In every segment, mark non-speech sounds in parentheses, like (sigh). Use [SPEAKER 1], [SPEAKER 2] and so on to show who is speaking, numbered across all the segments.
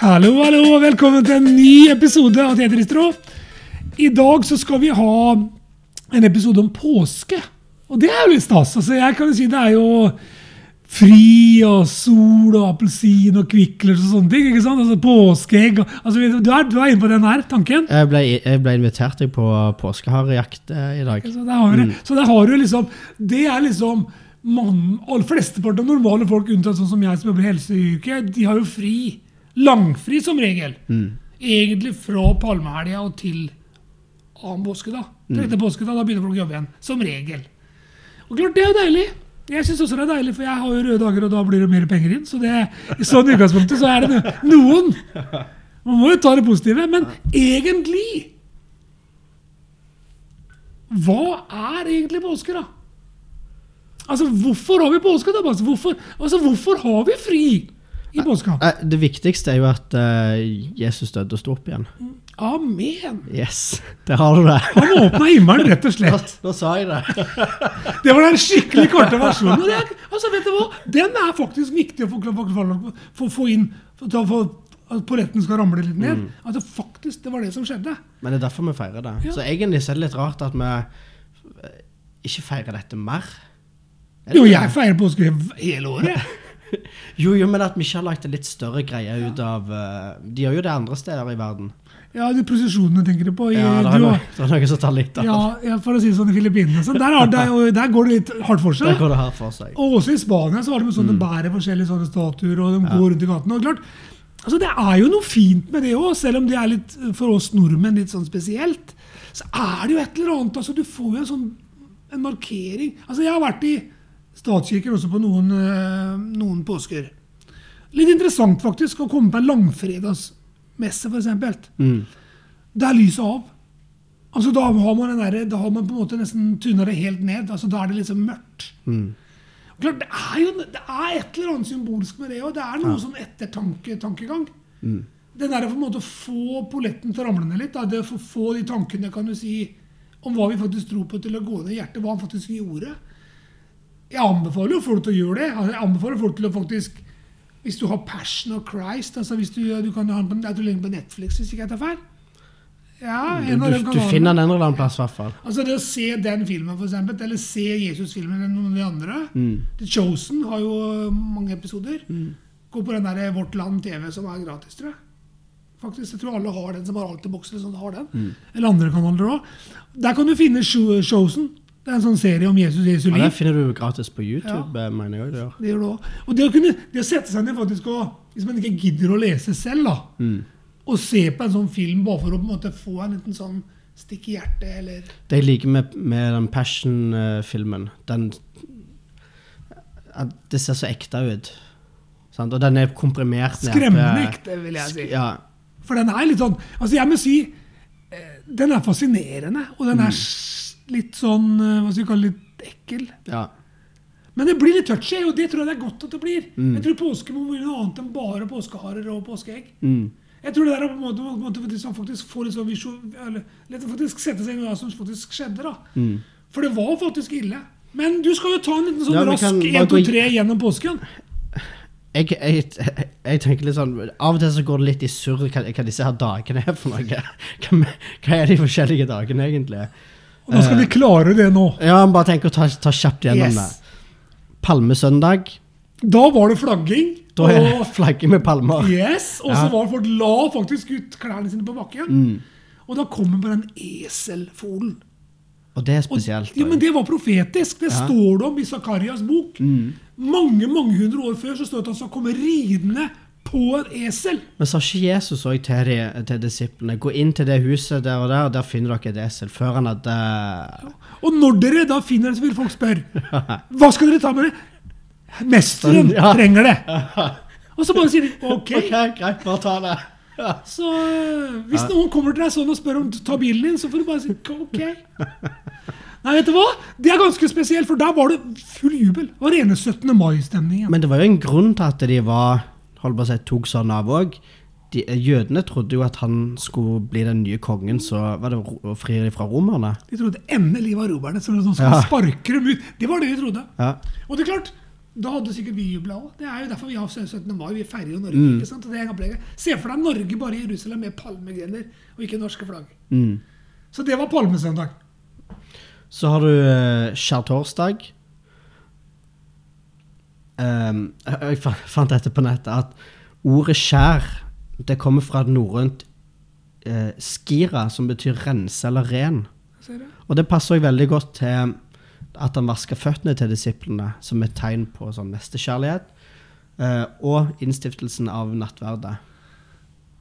[SPEAKER 1] Hallo, hallo, og velkommen til en ny episode av Tetristro. I dag så skal vi ha en episode om påske. Og det er jo litt stas. Altså, jeg kan jo si det er jo fri og sol og appelsin og kvikler og sånne ting. ikke sant? Altså Påskeegg. og- Altså, du, er, du er inne på den her tanken?
[SPEAKER 2] Jeg ble, jeg ble invitert på påskeharejakt eh, i dag.
[SPEAKER 1] Så der har, du, så der har du liksom Det er liksom mann, alle Flesteparten av normale folk, unntatt sånn som jeg som jobber i helseyrket, de har jo fri. Langfri som regel. Egentlig fra palmehelga og til annen påske. da. Tredje påske, da, da begynner folk å jobbe igjen. Som regel. Og klart, det er jo deilig. Jeg syns også det er deilig, for jeg har jo røde dager, og da blir det mer penger inn. Så det, i sånn utgangspunktet så er det noen. Man må jo ta det positive. Men egentlig Hva er egentlig påske, da? Altså, Hvorfor har vi påske? da? Hvorfor, altså, hvorfor har vi fri i påska?
[SPEAKER 2] Det viktigste er jo at eh, Jesus døde og sto opp igjen.
[SPEAKER 1] Amen!
[SPEAKER 2] Yes, det har du det.
[SPEAKER 1] Han åpna himmelen, rett og
[SPEAKER 2] slett.
[SPEAKER 1] slett.
[SPEAKER 2] nå sa jeg det.
[SPEAKER 1] Det var den skikkelig korte versjonen. Er, altså, vet du hva? Den er faktisk viktig å få, få, inn. For, for at polletten skal ramle litt ned. At det faktisk det var det som skjedde.
[SPEAKER 2] Men det er derfor vi feirer det.
[SPEAKER 1] Ja.
[SPEAKER 2] Så egentlig så er det litt rart at vi eh, ikke feirer dette mer. Er det
[SPEAKER 1] Jo, jeg feirer påske hele året. (laughs) (laughs)
[SPEAKER 2] Jo, jo, men at vi ikke har lagt en litt større greie ut av eh, De gjør jo det andre steder i verden.
[SPEAKER 1] Ja, de prosesjonene tenker du på. I,
[SPEAKER 2] Ja, det er noe, det er noe som tar litt av.
[SPEAKER 1] ja, ja, for å si det sånn i Filippinene. Så der, har, (laughs) der, går det litt hardt for seg.
[SPEAKER 2] Der går det hardt for seg.
[SPEAKER 1] Og også i Spania så har de sånne bærer forskjellige sånne statuer, og de går rundt i gatene. Og klart, altså Det er jo noe fint med det òg, selv om det er litt for oss nordmenn litt sånn spesielt. Så er det jo et eller annet. altså Du får jo en sånn en markering. Altså Jeg har vært i statskirker også på noen, eh, noen påsker. Litt interessant faktisk å komme på en langfredagsmesse, f.eks.
[SPEAKER 2] Mm.
[SPEAKER 1] Det er lyset av. Altså Da har man, den der, da har man på en måte nesten tuna det helt ned. altså Da er det liksom mørkt.
[SPEAKER 2] Mm.
[SPEAKER 1] Klart, det er jo det er et eller annet symbolsk med det, òg. det er noe sånn ettertanketankegang.
[SPEAKER 2] Mm.
[SPEAKER 1] Den der å på en måte få polletten til å ramle ned litt. Da, det å få- få de tankene kan du si, om hva vi faktisk tror på, til å gå ned i hjertet. Hva han faktisk gjorde. Jeg anbefaler jo folk til å gjøre det. Altså, Jeg anbefaler folk til å faktisk Hvis du har Passion of Christ altså hvis du, du kan ha den på, den ligger på Netflix, hvis ikke jeg tar feil. Ja,
[SPEAKER 2] Du, du, du finner den en eller annen plass, i hvert fall.
[SPEAKER 1] Altså Det å se den filmen, for eksempel, eller se Jesus-filmen eller noen av de andre
[SPEAKER 2] Mm.
[SPEAKER 1] The Chosen har jo mange episoder. Gå på den der Vårt Land TV som er gratis, tror jeg. Faktisk, Jeg tror alle har den som har alt Altibox eller sånn, har den. Eller andre kanaler òg. Der kan du finne Chosen. Det er en sånn serie om Jesus Jesu liv.
[SPEAKER 2] Ja,
[SPEAKER 1] det
[SPEAKER 2] den finner du gratis på YouTube, Ja. mener jeg. det gjør.
[SPEAKER 1] Det gjør du også. Og det å, kunne, det å sette seg ned faktisk og Hvis man ikke gidder å lese selv, da,
[SPEAKER 2] Mm.
[SPEAKER 1] og se på en sånn film bare for å på en måte få en liten sånn stikk i hjertet, eller
[SPEAKER 2] Det jeg liker med, med den Passion-filmen den, Det ser så ekte ut. Sant? Og den er komprimert ned
[SPEAKER 1] Skremmende ekte, vil jeg si.
[SPEAKER 2] Ja,
[SPEAKER 1] For den er litt sånn Altså, jeg må si eh, Den er fascinerende, og den er s- litt sånn eh, Hva skal vi kalle? Litt ekkel.
[SPEAKER 2] ja.
[SPEAKER 1] Men det blir litt touchy, og det tror jeg det er godt at det blir.
[SPEAKER 2] Mm.
[SPEAKER 1] Jeg tror påske må bli noe annet enn bare påskeharer og påskeegg.
[SPEAKER 2] Mm.
[SPEAKER 1] Jeg tror det der er på en måte, på en måte faktisk, man faktisk får litt sånn visjon, eller litt faktisk sette seg inn i hva som faktisk skjedde. da.
[SPEAKER 2] Mm.
[SPEAKER 1] For det var faktisk ille. Men du skal jo ta en liten sånn
[SPEAKER 2] Ja,
[SPEAKER 1] rask
[SPEAKER 2] kan
[SPEAKER 1] 1,
[SPEAKER 2] bare
[SPEAKER 1] 2,
[SPEAKER 2] gå i-
[SPEAKER 1] 3 gjennom påsken.
[SPEAKER 2] Jeg, jeg, jeg, jeg tenker litt sånn Av og til så går det litt i surr hva, hva disse her dagene er for noe. Hva, hva er de forskjellige dagene, egentlig?
[SPEAKER 1] Og da skal vi klare det nå.
[SPEAKER 2] Ja, bare tenk å ta, ta kjapt gjennom
[SPEAKER 1] Yes.
[SPEAKER 2] det. Palmesøndag.
[SPEAKER 1] Da var det flagging.
[SPEAKER 2] Da er
[SPEAKER 1] det (laughs)
[SPEAKER 2] flagging med palmer.
[SPEAKER 1] Yes, Og så
[SPEAKER 2] Ja.
[SPEAKER 1] var folk la faktisk ut klærne sine på bakken.
[SPEAKER 2] Mm.
[SPEAKER 1] Og da kom bare på den eselfolen.
[SPEAKER 2] Og det er
[SPEAKER 1] Og,
[SPEAKER 2] spesielt.
[SPEAKER 1] ja, men det var profetisk. Det
[SPEAKER 2] Ja.
[SPEAKER 1] står det om i Zakarias bok.
[SPEAKER 2] Mm.
[SPEAKER 1] Mange mange hundre år før så står det at han skal komme ridende på en esel.
[SPEAKER 2] Men sa ikke Jesus òg til, til disiplene Gå inn til det huset der og der, og der finner dere et esel. Før han hadde
[SPEAKER 1] Og når dere da finner det, så vil folk spørre (laughs) Hva skal dere ta med det? Mesteren
[SPEAKER 2] Ja.
[SPEAKER 1] trenger det. (laughs) Og så bare sier de OK.
[SPEAKER 2] Ok, greit, bare ta det. Ja.
[SPEAKER 1] Så øh, hvis noen kommer til deg sånn og spør om du tar bilen din, så får du bare si OK. Nei, vet du hva? Det er ganske spesielt, for der var det full jubel. Det var rene 17. mai-stemningen.
[SPEAKER 2] Men det var jo en grunn til at de var holdt på å si, tok sånn av òg. Jødene trodde jo at han skulle bli den nye kongen, så var det å fri dem fra romerne.
[SPEAKER 1] De trodde endelig var romerne som som skulle
[SPEAKER 2] Ja.
[SPEAKER 1] sparke dem ut. Det var det de trodde.
[SPEAKER 2] Ja.
[SPEAKER 1] Og det er klart, Da hadde sikkert vi jubla òg. Det er jo derfor vi har 17. mai. Vi feirer jo Norge.
[SPEAKER 2] Mm.
[SPEAKER 1] ikke sant? Og det er opplegget. Se for deg Norge bare i Jerusalem med palmegrener og ikke norske flagg.
[SPEAKER 2] Mm.
[SPEAKER 1] Så det var palmesøndag.
[SPEAKER 2] Så har du uh, skjærtorsdag. Um, jeg fant dette på nettet, at ordet skjær det kommer fra norrønt eh, skira, som betyr rense eller ren. Og det passer jo veldig godt til at han vasker føttene til disiplene, som et tegn på sånn nestekjærlighet. eh, og innstiftelsen av nattverdet.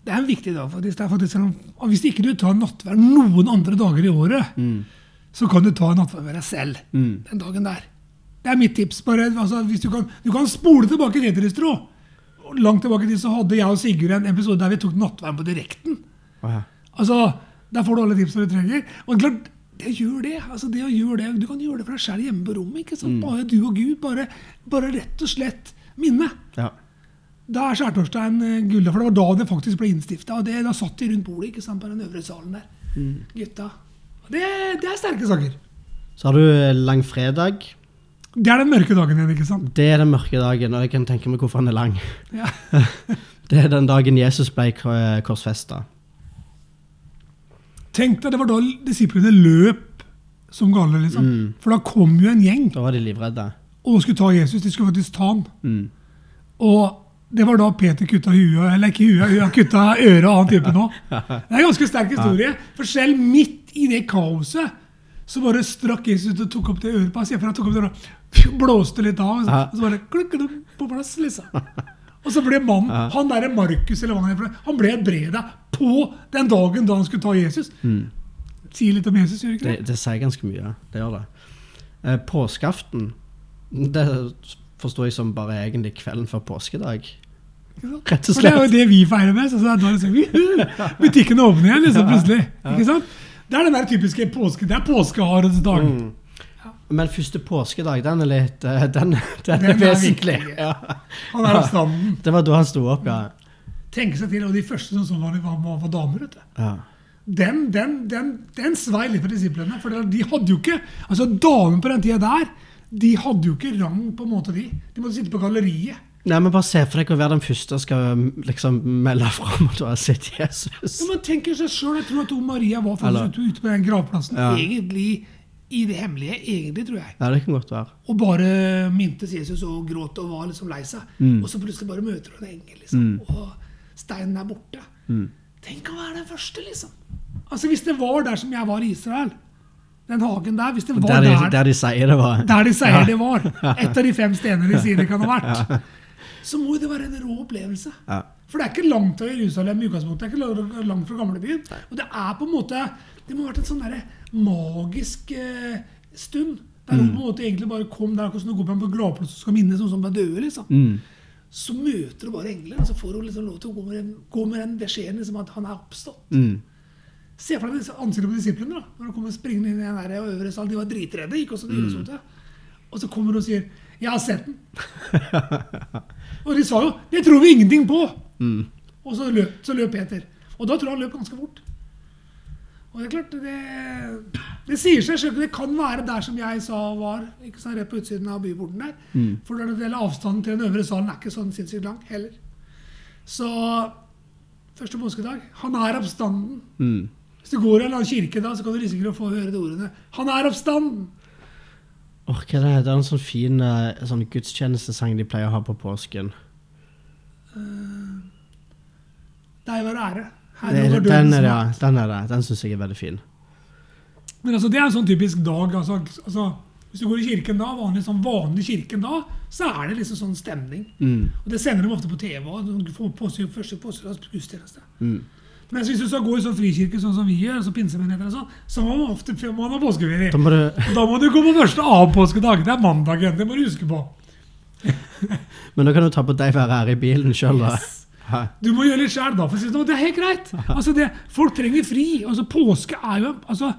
[SPEAKER 1] Det er en viktig dag. faktisk. Det er faktisk en, og hvis ikke du tar nattverd noen andre dager i året,
[SPEAKER 2] Mm.
[SPEAKER 1] så kan du ta nattverd ved deg selv
[SPEAKER 2] Mm.
[SPEAKER 1] den dagen der. Det er mitt tips. bare, altså, hvis Du kan, du kan spole tilbake i Tetristro. Langt tilbake til så hadde jeg og Sigurd en episode der vi tok nattverden på direkten.
[SPEAKER 2] Ja.
[SPEAKER 1] Altså, Der får du alle tipsene du trenger. Og klart, det gjør det. altså det å gjøre det, Du kan gjøre det for deg selv hjemme på rommet. ikke sant? Bare du og Gud. Bare, bare rett og slett minne.
[SPEAKER 2] ja.
[SPEAKER 1] Da er skjærtorsdagen eh, for det var da det faktisk ble innstifta. Og det, da satt de rundt bordet ikke sant, på den øvre salen der. Gutta. Og det, det er sterke saker.
[SPEAKER 2] Så har du eh, langfredag.
[SPEAKER 1] Det er den mørke dagen igjen, ikke sant?
[SPEAKER 2] Det er den mørke dagen, og jeg kan tenke meg hvorfor han er lang.
[SPEAKER 1] Ja. (laughs)
[SPEAKER 2] Det er den dagen Jesus ble korsfesta.
[SPEAKER 1] Tenk deg, det var da disiplene løp som gale, liksom.
[SPEAKER 2] Mm.
[SPEAKER 1] For da kom jo en gjeng
[SPEAKER 2] Da var de livredde.
[SPEAKER 1] og skulle ta Jesus. De skulle faktisk ta han.
[SPEAKER 2] Mm.
[SPEAKER 1] Og det var da Peter kutta huet, eller ikke huet, han kutta øret og han type òg. (laughs) Det er en ganske sterk historie. For selv midt i det kaoset så bare strakk Jesus ut og tok opp det øret på hans. Blåste litt av. Så,
[SPEAKER 2] Ja.
[SPEAKER 1] og så bare klukk, på plass, liksom. Og så ble mannen,
[SPEAKER 2] Ja.
[SPEAKER 1] han derre Markus, eller hva han heter, han ble breda på den dagen da han skulle ta Jesus. Sier litt om Jesus, gjør det ikke
[SPEAKER 2] Det,
[SPEAKER 1] det?
[SPEAKER 2] det sier ganske mye. Det gjør det. Eh, påskeaften, det forstår jeg som bare egentlig kvelden før påskedag. Rett og
[SPEAKER 1] For det er jo det vi feirer med. Så det er da liksom, butikkene åpner igjen liksom, plutselig. Ikke sant? Det er den der typiske påske, det er påskeharets dag.
[SPEAKER 2] Mm. Men første påskedag, den er litt eh, Den, den, er vesentlig. Ja.
[SPEAKER 1] Han er oppstanden.
[SPEAKER 2] Det var da han sto opp, ja.
[SPEAKER 1] Tenk seg til, og de første som så var, var, var damer. vet du.
[SPEAKER 2] ja.
[SPEAKER 1] Den, den, den, den svei litt for disiplene. For de hadde jo ikke altså Damene på den tida der de hadde jo ikke rang, på en måte, de. De måtte sitte på galleriet.
[SPEAKER 2] Nei, men Bare se for deg å være den første som skal liksom melde fram at du har sett Jesus.
[SPEAKER 1] Ja, men tenker seg selv, Jeg tror at Maria var
[SPEAKER 2] Eller-
[SPEAKER 1] faktisk ute, ute på den gravplassen
[SPEAKER 2] Ja.
[SPEAKER 1] egentlig i det hemmelige. egentlig, tror jeg.
[SPEAKER 2] Ja, det kan godt være.
[SPEAKER 1] Og bare mintes Jesus og gråt og var liksom lei seg.
[SPEAKER 2] Mm.
[SPEAKER 1] Og så plutselig bare møter hun en engel, liksom. Og steinen er borte.
[SPEAKER 2] Mm.
[SPEAKER 1] Tenk å være den første, liksom. Altså Hvis det var der som jeg var i Israel, den hagen der Hvis det var
[SPEAKER 2] Der de,
[SPEAKER 1] der,
[SPEAKER 2] der de sier det var.
[SPEAKER 1] der de sier det var, et av de fem stenene de sier det kan ha vært, (laughs) så må jo det være en rå opplevelse.
[SPEAKER 2] Ja.
[SPEAKER 1] For det er ikke langt til Jerusalem i utgangspunktet. Det er ikke langt fra gamlebyen. Og det er på en måte Det må ha vært en sånn derre magisk eh, stund. Der hun på egentlig bare kom der hvordan det går på en gladplass og skal minnes noen som er døde. liksom.
[SPEAKER 2] Mm.
[SPEAKER 1] Så møter hun bare engler, og så får hun liksom lov til å gå med den, gå med den beskjeden liksom, at han er oppstått.
[SPEAKER 2] Mm.
[SPEAKER 1] Se for deg ansiktet på disiplene. da, når de kommer springende inn i den der øvre sal. De var dritredde. gikk også mm. ute. Og så kommer hun og sier 'Jeg har sett den'. (laughs) og de sa jo 'Det tror vi ingenting på'.
[SPEAKER 2] Mm.
[SPEAKER 1] Og så løp, så løp Peter. Og da tror jeg han løp ganske fort. Og det er klart, det, det sier seg selv. Det kan være der som jeg sa var, ikke sant, rett på utsiden av byporten der.
[SPEAKER 2] Mm.
[SPEAKER 1] For når det gjelder avstanden til den øvre salen er ikke sånn sinnssykt lang heller. Så første påskedag Han er oppstanden.
[SPEAKER 2] Mm.
[SPEAKER 1] Hvis du går i en eller annen kirke da, så kan du risikere å få høre de ordene. Han er oppstanden!
[SPEAKER 2] Åh, hva er det? det er en sånn fin eh, sånn gudstjenestesang de pleier å ha på påsken.
[SPEAKER 1] Deg være ære.
[SPEAKER 2] Det,
[SPEAKER 1] over
[SPEAKER 2] den er ja. Den er det. Den syns jeg er veldig fin.
[SPEAKER 1] Men altså, det er en sånn typisk dag. Altså, altså, hvis du går i kirken da, vanlig, sånn vanlig kirken da, så er det liksom sånn stemning.
[SPEAKER 2] Mm.
[SPEAKER 1] Og Det sender de ofte på TV. og du får påsyn- første påskedags gudstjeneste.
[SPEAKER 2] Mm.
[SPEAKER 1] Mens hvis du skal gå i sånn frikirke sånn som vi gjør, så pinsemenigheter og sånn, så må man ofte må man ha påskeferie.
[SPEAKER 2] Da må du
[SPEAKER 1] Da må du gå på første avpåskedag. Det er mandagen. Det må du huske på. (laughs)
[SPEAKER 2] Men da kan du ta på deg være her i bilen sjøl, da.
[SPEAKER 1] Yes. Du må gjøre litt sjæl, da. For å si det sånn. det er helt greit. Altså det, folk trenger fri. Altså Påske er jo altså,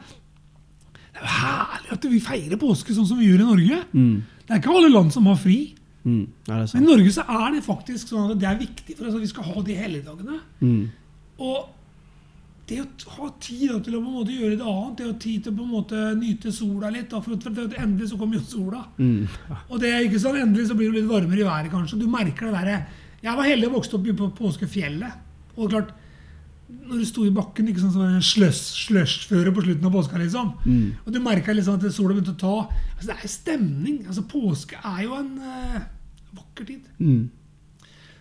[SPEAKER 1] Det er jo herlig at vi feirer påske sånn som vi gjør i Norge.
[SPEAKER 2] Mm.
[SPEAKER 1] Det er ikke alle land som har fri.
[SPEAKER 2] Mm.
[SPEAKER 1] Men i. Norge så er det faktisk sånn at det er viktig for oss at vi skal ha de helligdagene.
[SPEAKER 2] Mm.
[SPEAKER 1] Og det å ha tid da, til å på en måte gjøre det annet, det å ha tid til å på en måte nyte sola litt da, For, for endelig så kommer jo sola.
[SPEAKER 2] Mm.
[SPEAKER 1] Og det er ikke sånn, endelig så blir det litt varmere i været, kanskje. Du merker det derre Jeg var heldig og vokste opp på Påskefjellet. Og klart, når du sto i bakken, ikke sånn det slush- slushføre på slutten av påska, liksom. Og du merka liksom at sola begynte å ta. Altså, det er stemning. Altså, påske er jo en uh, vakker tid.
[SPEAKER 2] Mm.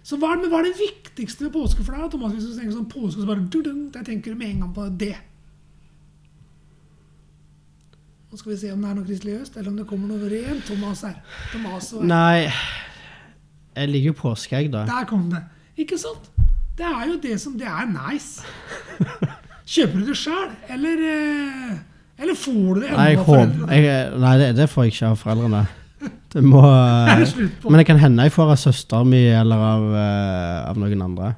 [SPEAKER 1] Så hva er, det, hva er det viktigste med påske for deg? Thomas? Hvis du tenker sånn påske, så bare dudung, Jeg tenker med en gang på det. Nå skal vi se om det er noe kristelig øst, eller om det kommer noe rent Thomas her. Thomas og
[SPEAKER 2] Nei, jeg liker jo påskeegg, da.
[SPEAKER 1] Der kom det. Ikke sant? Det er jo det som Det er nice. Kjøper du det sjøl, eller eh, Eller får du det
[SPEAKER 2] Nei, jeg håper, jeg, nei det, det får jeg ikke av foreldrene. Det må (laughs)
[SPEAKER 1] Det det.
[SPEAKER 2] Men det kan hende jeg får av søsteren min eller av, eh, av noen andre.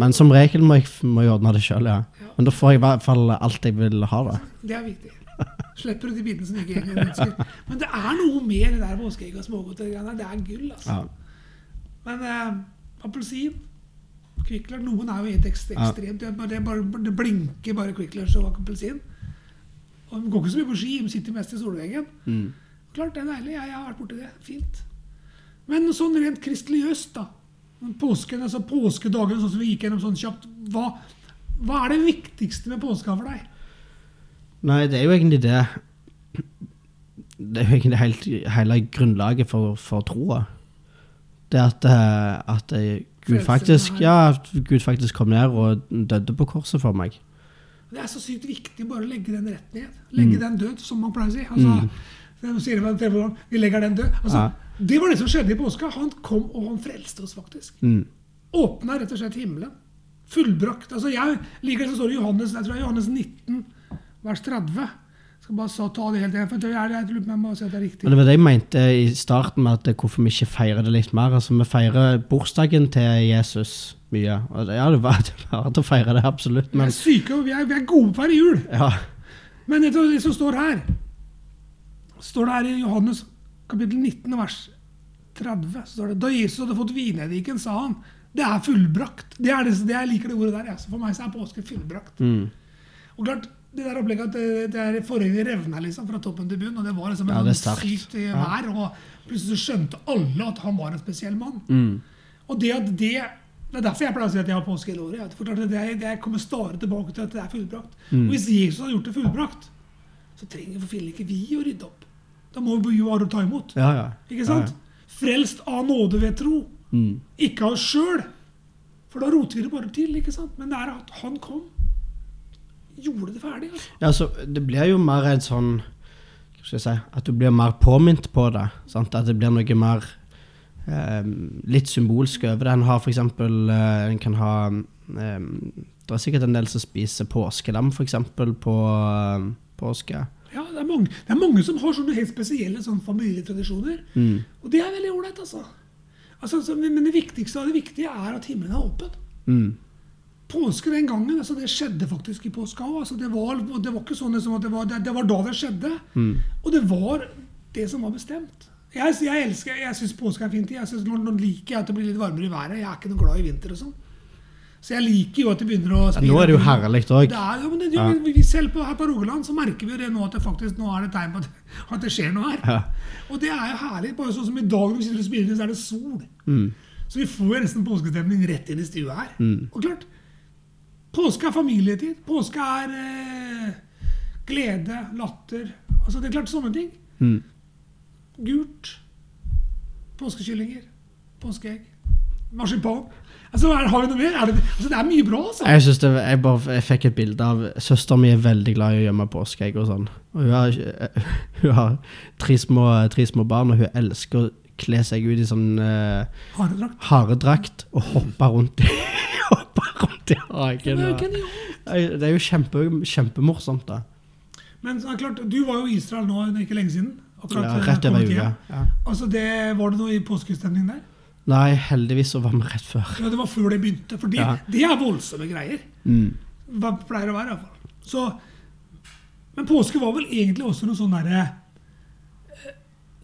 [SPEAKER 2] Men som regel må jeg, må jeg ordne det sjøl, ja. Men da får jeg i hvert fall alt jeg vil ha, da.
[SPEAKER 1] Det er viktig. Slipper du de bitene som ikke egentlig ønsker. Men det er noe mer det der påskeegg og smågodteriene. Det er gull, altså.
[SPEAKER 2] Ja.
[SPEAKER 1] Men eh, appelsin, Kvikler Noen er jo helt ekstremt. Det, bare, det, er blinker bare Kvikler og appelsin. Og De går ikke så mye på ski, de sitter mest i solveggen.
[SPEAKER 2] Mm.
[SPEAKER 1] Klart, det er deilig. Jeg, jeg har vært borti det. Fint. Men sånn rent kristeliøst, da. Påsken, altså Påskedagen, sånn som vi gikk gjennom sånn kjapt. Hva, hva er det viktigste med påska for deg?
[SPEAKER 2] Nei, det er jo egentlig det Det er jo egentlig helt, hele grunnlaget for, for troa. Det at, eh, at eh, Gud faktisk Ja, Gud faktisk kom ned og døde på korset for meg.
[SPEAKER 1] Det er så sykt viktig bare å legge den rett ned. Legge
[SPEAKER 2] Mm.
[SPEAKER 1] den død, som man pleier å si. Altså, mm. Vi legger den død. Altså,
[SPEAKER 2] Ja.
[SPEAKER 1] Det var det som skjedde i påska. Han kom, og han frelste oss faktisk.
[SPEAKER 2] Mm.
[SPEAKER 1] Åpna rett og slett himmelen. Fullbrakt. Altså, jeg liker det som står i Johannes, jeg tror er Johannes 19, vers 30. Jeg skal bare så ta det helt igjen, for jeg, jeg, jeg på om jeg må si at det er riktig.
[SPEAKER 2] Men det var det jeg mente i starten med at hvorfor vi ikke feirer det litt mer. Altså, Vi feirer bursdagen til Jesus mye. Og det, ja, det var (laughs) det til å feire det, absolutt.
[SPEAKER 1] Vi er syke, og vi er, vi er gode på å feire jul.
[SPEAKER 2] ja.
[SPEAKER 1] Men hva det som står her? Står det her i Johannes kapittel 19, vers 30, så står det Da Jesus hadde fått vinediken, sa han det er fullbrakt. Det er det, det Jeg liker det ordet der. Altså. For meg så er påske fullbrakt.
[SPEAKER 2] Mm.
[SPEAKER 1] Og klart, det der opplegget at det, det er forhenget revna liksom, fra toppen til bunn, og det var liksom
[SPEAKER 2] Ja,
[SPEAKER 1] en
[SPEAKER 2] det
[SPEAKER 1] sånn
[SPEAKER 2] sterkt.
[SPEAKER 1] sykt eh, vær, og plutselig så skjønte alle at han var en spesiell mann.
[SPEAKER 2] Mm.
[SPEAKER 1] Og det at det det er derfor jeg pleier å si at jeg har påske hele året. At det, det kommer stadig tilbake til at det er fullbrakt.
[SPEAKER 2] Mm.
[SPEAKER 1] Og hvis Jesus hadde gjort det fullbrakt, så trenger for fille ikke vi å rydde opp. Da må vi jo bare ta imot.
[SPEAKER 2] Ja, ja.
[SPEAKER 1] Ikke sant? Frelst av nåde ved tro.
[SPEAKER 2] Mm.
[SPEAKER 1] Ikke av oss sjøl. For da roter vi det bare til. ikke sant? Men det er at han kom. Gjorde det ferdig. altså.
[SPEAKER 2] Ja, så det blir jo mer en sånn Hva skal jeg si At du blir mer påminnet på det. Sant? At det blir noe mer eh, litt symbolsk over det. En har for eksempel eh, En kan ha eh, Det er sikkert en del som spiser påskelam, for eksempel, på eh, påske.
[SPEAKER 1] Ja, det er, mange, det er mange som har sånne helt spesielle sånne familietradisjoner.
[SPEAKER 2] Mm.
[SPEAKER 1] Og det er veldig ålreit, altså. altså. så- Men det viktigste av det viktige er at himmelen er åpen.
[SPEAKER 2] Mm.
[SPEAKER 1] Påske den gangen, altså det skjedde faktisk i påska òg. Altså det, var, det var ikke sånn liksom at det var, det, det var da det skjedde.
[SPEAKER 2] Mm.
[SPEAKER 1] Og det var det som var bestemt. Jeg, jeg elsker, jeg syns påske er fint. Jeg synes, nå, nå liker jeg at det blir litt varmere i været. Jeg er ikke noe glad i vinter og sånn. Så jeg liker jo at det begynner å
[SPEAKER 2] Ja, nå er det jo herlig òg. Ja.
[SPEAKER 1] vi selv på, her på Rogaland så merker vi jo det nå at det faktisk nå er det tegn på at, (laughs) at det skjer noe her.
[SPEAKER 2] Ja.
[SPEAKER 1] Og det er jo herlig. Bare sånn som i dag når vi sitter og spiller, så er det sol.
[SPEAKER 2] Mm.
[SPEAKER 1] Så vi får jo nesten påskestemning rett inn i stua her.
[SPEAKER 2] Mm.
[SPEAKER 1] Og klart, påske er familietid. Påske er eh, glede, latter. Altså det er klart sånne ting.
[SPEAKER 2] Mm.
[SPEAKER 1] Gult. Påskekyllinger. Påskeegg. Marsipan. Altså, er, har vi noe mer? Er det, altså, det er mye bra, altså.
[SPEAKER 2] Jeg, synes det, jeg, bare, jeg fikk et bilde av Søsteren min er veldig glad i å gjemme påskeegg og sånn. Og hun har, (laughs) hun har tre, små, tre små barn, og hun elsker å kle seg ut i sånn uh,
[SPEAKER 1] Haredrakt.
[SPEAKER 2] haredrakt og hoppe rundt i, (laughs) hoppe rundt i
[SPEAKER 1] Det er
[SPEAKER 2] og- Det er jo kjempe, kjempemorsomt, da.
[SPEAKER 1] Men så er det klart, du var jo i Israel nå det er ikke lenge siden. akkurat,
[SPEAKER 2] Ja,
[SPEAKER 1] eh,
[SPEAKER 2] rett over uka. Ja.
[SPEAKER 1] Altså, det, var det noe i påskestemning der?
[SPEAKER 2] Nei, heldigvis så var vi rett før.
[SPEAKER 1] Ja, Det var før det begynte. For det,
[SPEAKER 2] Ja.
[SPEAKER 1] det er voldsomme greier.
[SPEAKER 2] Mm.
[SPEAKER 1] Hva pleier å være, iallfall. Så Men påske var vel egentlig også noe sånn derre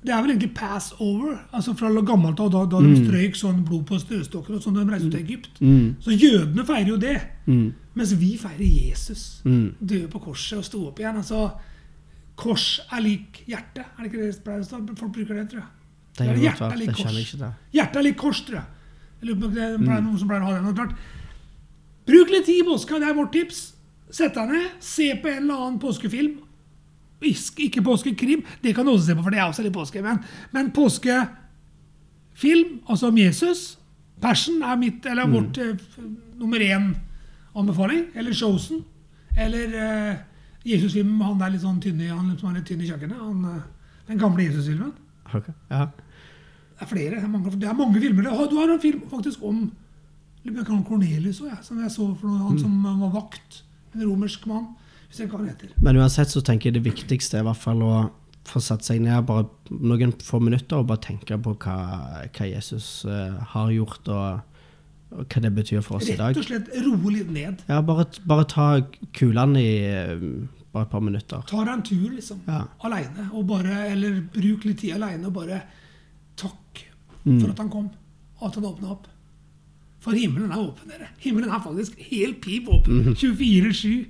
[SPEAKER 1] Det er vel egentlig pass over. altså Fra gammelt av, da, da de strøyk sånn blod på støvstokker og sånn da de reiste til Egypt.
[SPEAKER 2] Mm.
[SPEAKER 1] Så jødene feirer jo det.
[SPEAKER 2] Mm.
[SPEAKER 1] Mens vi feirer Jesus.
[SPEAKER 2] Mm.
[SPEAKER 1] Døde på korset og sto opp igjen. altså Kors er lik hjerte. Er det ikke det pleier å stå? Folk bruker det, tror jeg.
[SPEAKER 2] Det er
[SPEAKER 1] hjertet er lik kors. Hjertet er lik kors, tror jeg. Jeg lurer på om det er noen som pleier å ha det. noe, klart, Bruk litt tid i påska, det er vårt tips. Sett deg ned, se på en eller annen påskefilm. Ikke påskekrim, det kan du også se på, for det er også litt påske. Men, men påskefilm, altså om Jesus, Passion, er mitt, eller
[SPEAKER 2] Mm.
[SPEAKER 1] vårt eh, nummer én anbefaling. Eller Chosen. Eller eh, Jesus-filmen med han der litt sånn tynn i, han som er litt tynn i kjøkkenet. Han, eh, den gamle Jesus-filmen.
[SPEAKER 2] Ja.
[SPEAKER 1] Det er flere. Det er mange, det er mange filmer. Du har, du har en film faktisk om Cornelius òg, som jeg så for noe, han som var vakt. En romersk mann. Hvis ikke hva det heter.
[SPEAKER 2] Men uansett så tenker jeg det viktigste er i hvert fall å få satt seg ned bare noen få minutter og bare tenke på hva, hva Jesus uh, har gjort, og, og hva det betyr for oss i dag.
[SPEAKER 1] Rett og slett roe litt ned.
[SPEAKER 2] Ja, bare, bare ta kulene i eh, bare et par minutter.
[SPEAKER 1] Ta deg en tur, liksom.
[SPEAKER 2] Ja.
[SPEAKER 1] Aleine. Eller bruk litt tid aleine og bare takk
[SPEAKER 2] Mm.
[SPEAKER 1] for at han kom. Og at han åpna opp. For himmelen er åpen, dere. Himmelen er faktisk helt pip åpen.
[SPEAKER 2] Mhm.
[SPEAKER 1] 24-7.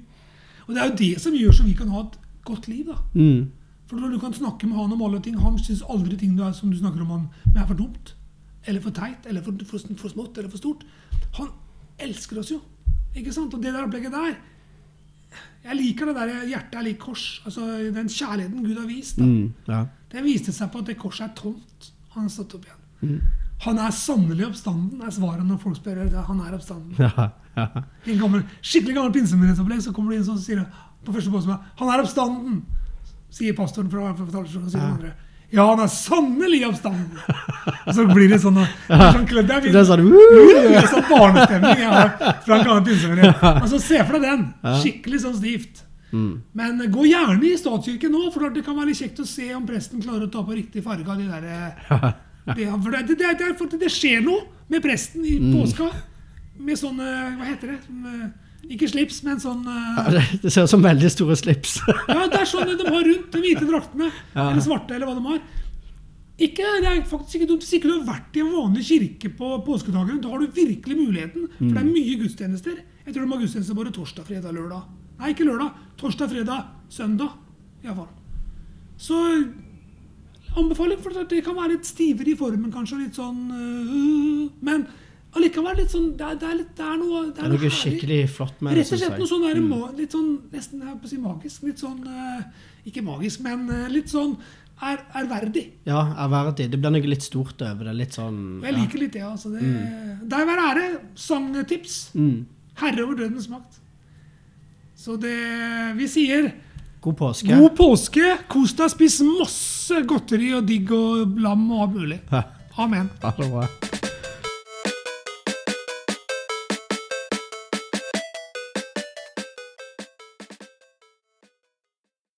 [SPEAKER 1] Og det er jo det som gjør så vi kan ha et godt liv, da.
[SPEAKER 2] Mm.
[SPEAKER 1] For når du kan snakke med han om alle ting Han syns aldri ting du er, som du snakker om han med, er for dumt. Eller for teit. Eller for, for, for smått. Eller for stort. Han elsker oss jo. Ikke sant? Og det der opplegget der Jeg liker det der hjertet er lik kors. Altså Den kjærligheten Gud har vist. da.
[SPEAKER 2] Mm. Ja.
[SPEAKER 1] Det viste seg på at det korset er tomt. Han har stått opp igjen.
[SPEAKER 2] Mm.
[SPEAKER 1] Han er sannelig oppstanden, er svaret når folk spør. det. Han er oppstanden.
[SPEAKER 2] Ja, ja.
[SPEAKER 1] I en gammel, skikkelig gammel pinsemenighetsopplegg så kommer det inn sånn sier på første påske Han er oppstanden! Sier pastoren fra, fra talerstolen. sier ja. andre. Ja, han er sannelig oppstanden! Og så blir det sånn er (laughs) sånn, kledd- er
[SPEAKER 2] Det er sånn
[SPEAKER 1] er sånn barnestemning jeg har fra en gammel pinsemenighet. (laughs) Altså, se for deg den. Skikkelig sånn stivt.
[SPEAKER 2] mm.
[SPEAKER 1] Men gå gjerne i statskirken nå, for det kan være litt kjekt å se om presten klarer å ta på riktig farge av de der (laughs) eh, det, for det, det, det, det, skjer noe med presten i påska. Med sånne Hva heter det? Som, ikke slips, men sånn
[SPEAKER 2] Ja,
[SPEAKER 1] eh,
[SPEAKER 2] det, ser ut som veldig store slips. (laughs)
[SPEAKER 1] Ja, det er sånn de har rundt de hvite draktene.
[SPEAKER 2] Ja.
[SPEAKER 1] Eller svarte, eller hva de har. Ikke, det er faktisk ikke dumt. Hvis ikke du har vært i en vanlig kirke på påskedagen, da har du virkelig muligheten. For det er mye gudstjenester. Jeg tror de har gudstjenester bare torsdag, fredag, lørdag. Nei, ikke lørdag. Torsdag, fredag, søndag. Iallfall. Så anbefaling, for det kan være litt stivere i formen, kanskje. Litt sånn uh, Men allikevel litt sånn Det er, det er, litt, det er noe
[SPEAKER 2] Det er noe
[SPEAKER 1] herlig.
[SPEAKER 2] skikkelig flott med det,
[SPEAKER 1] Rett og slett noe sånn der, ma- litt sånn nesten jeg på å si magisk. Litt sånn eh, Ikke magisk, men eh, litt sånn er, ærverdig.
[SPEAKER 2] Ja, ærverdig. Det blir noe litt stort over det. Litt sånn
[SPEAKER 1] jeg liker litt det. altså. Det, Der være ære. Sangtips.
[SPEAKER 2] Mm.
[SPEAKER 1] Herre over dødens makt. Så det Vi sier
[SPEAKER 2] God påske.
[SPEAKER 1] god påske. Kos deg, spis masse godteri og digg og lam og alt mulig. Amen.
[SPEAKER 2] ha det bra.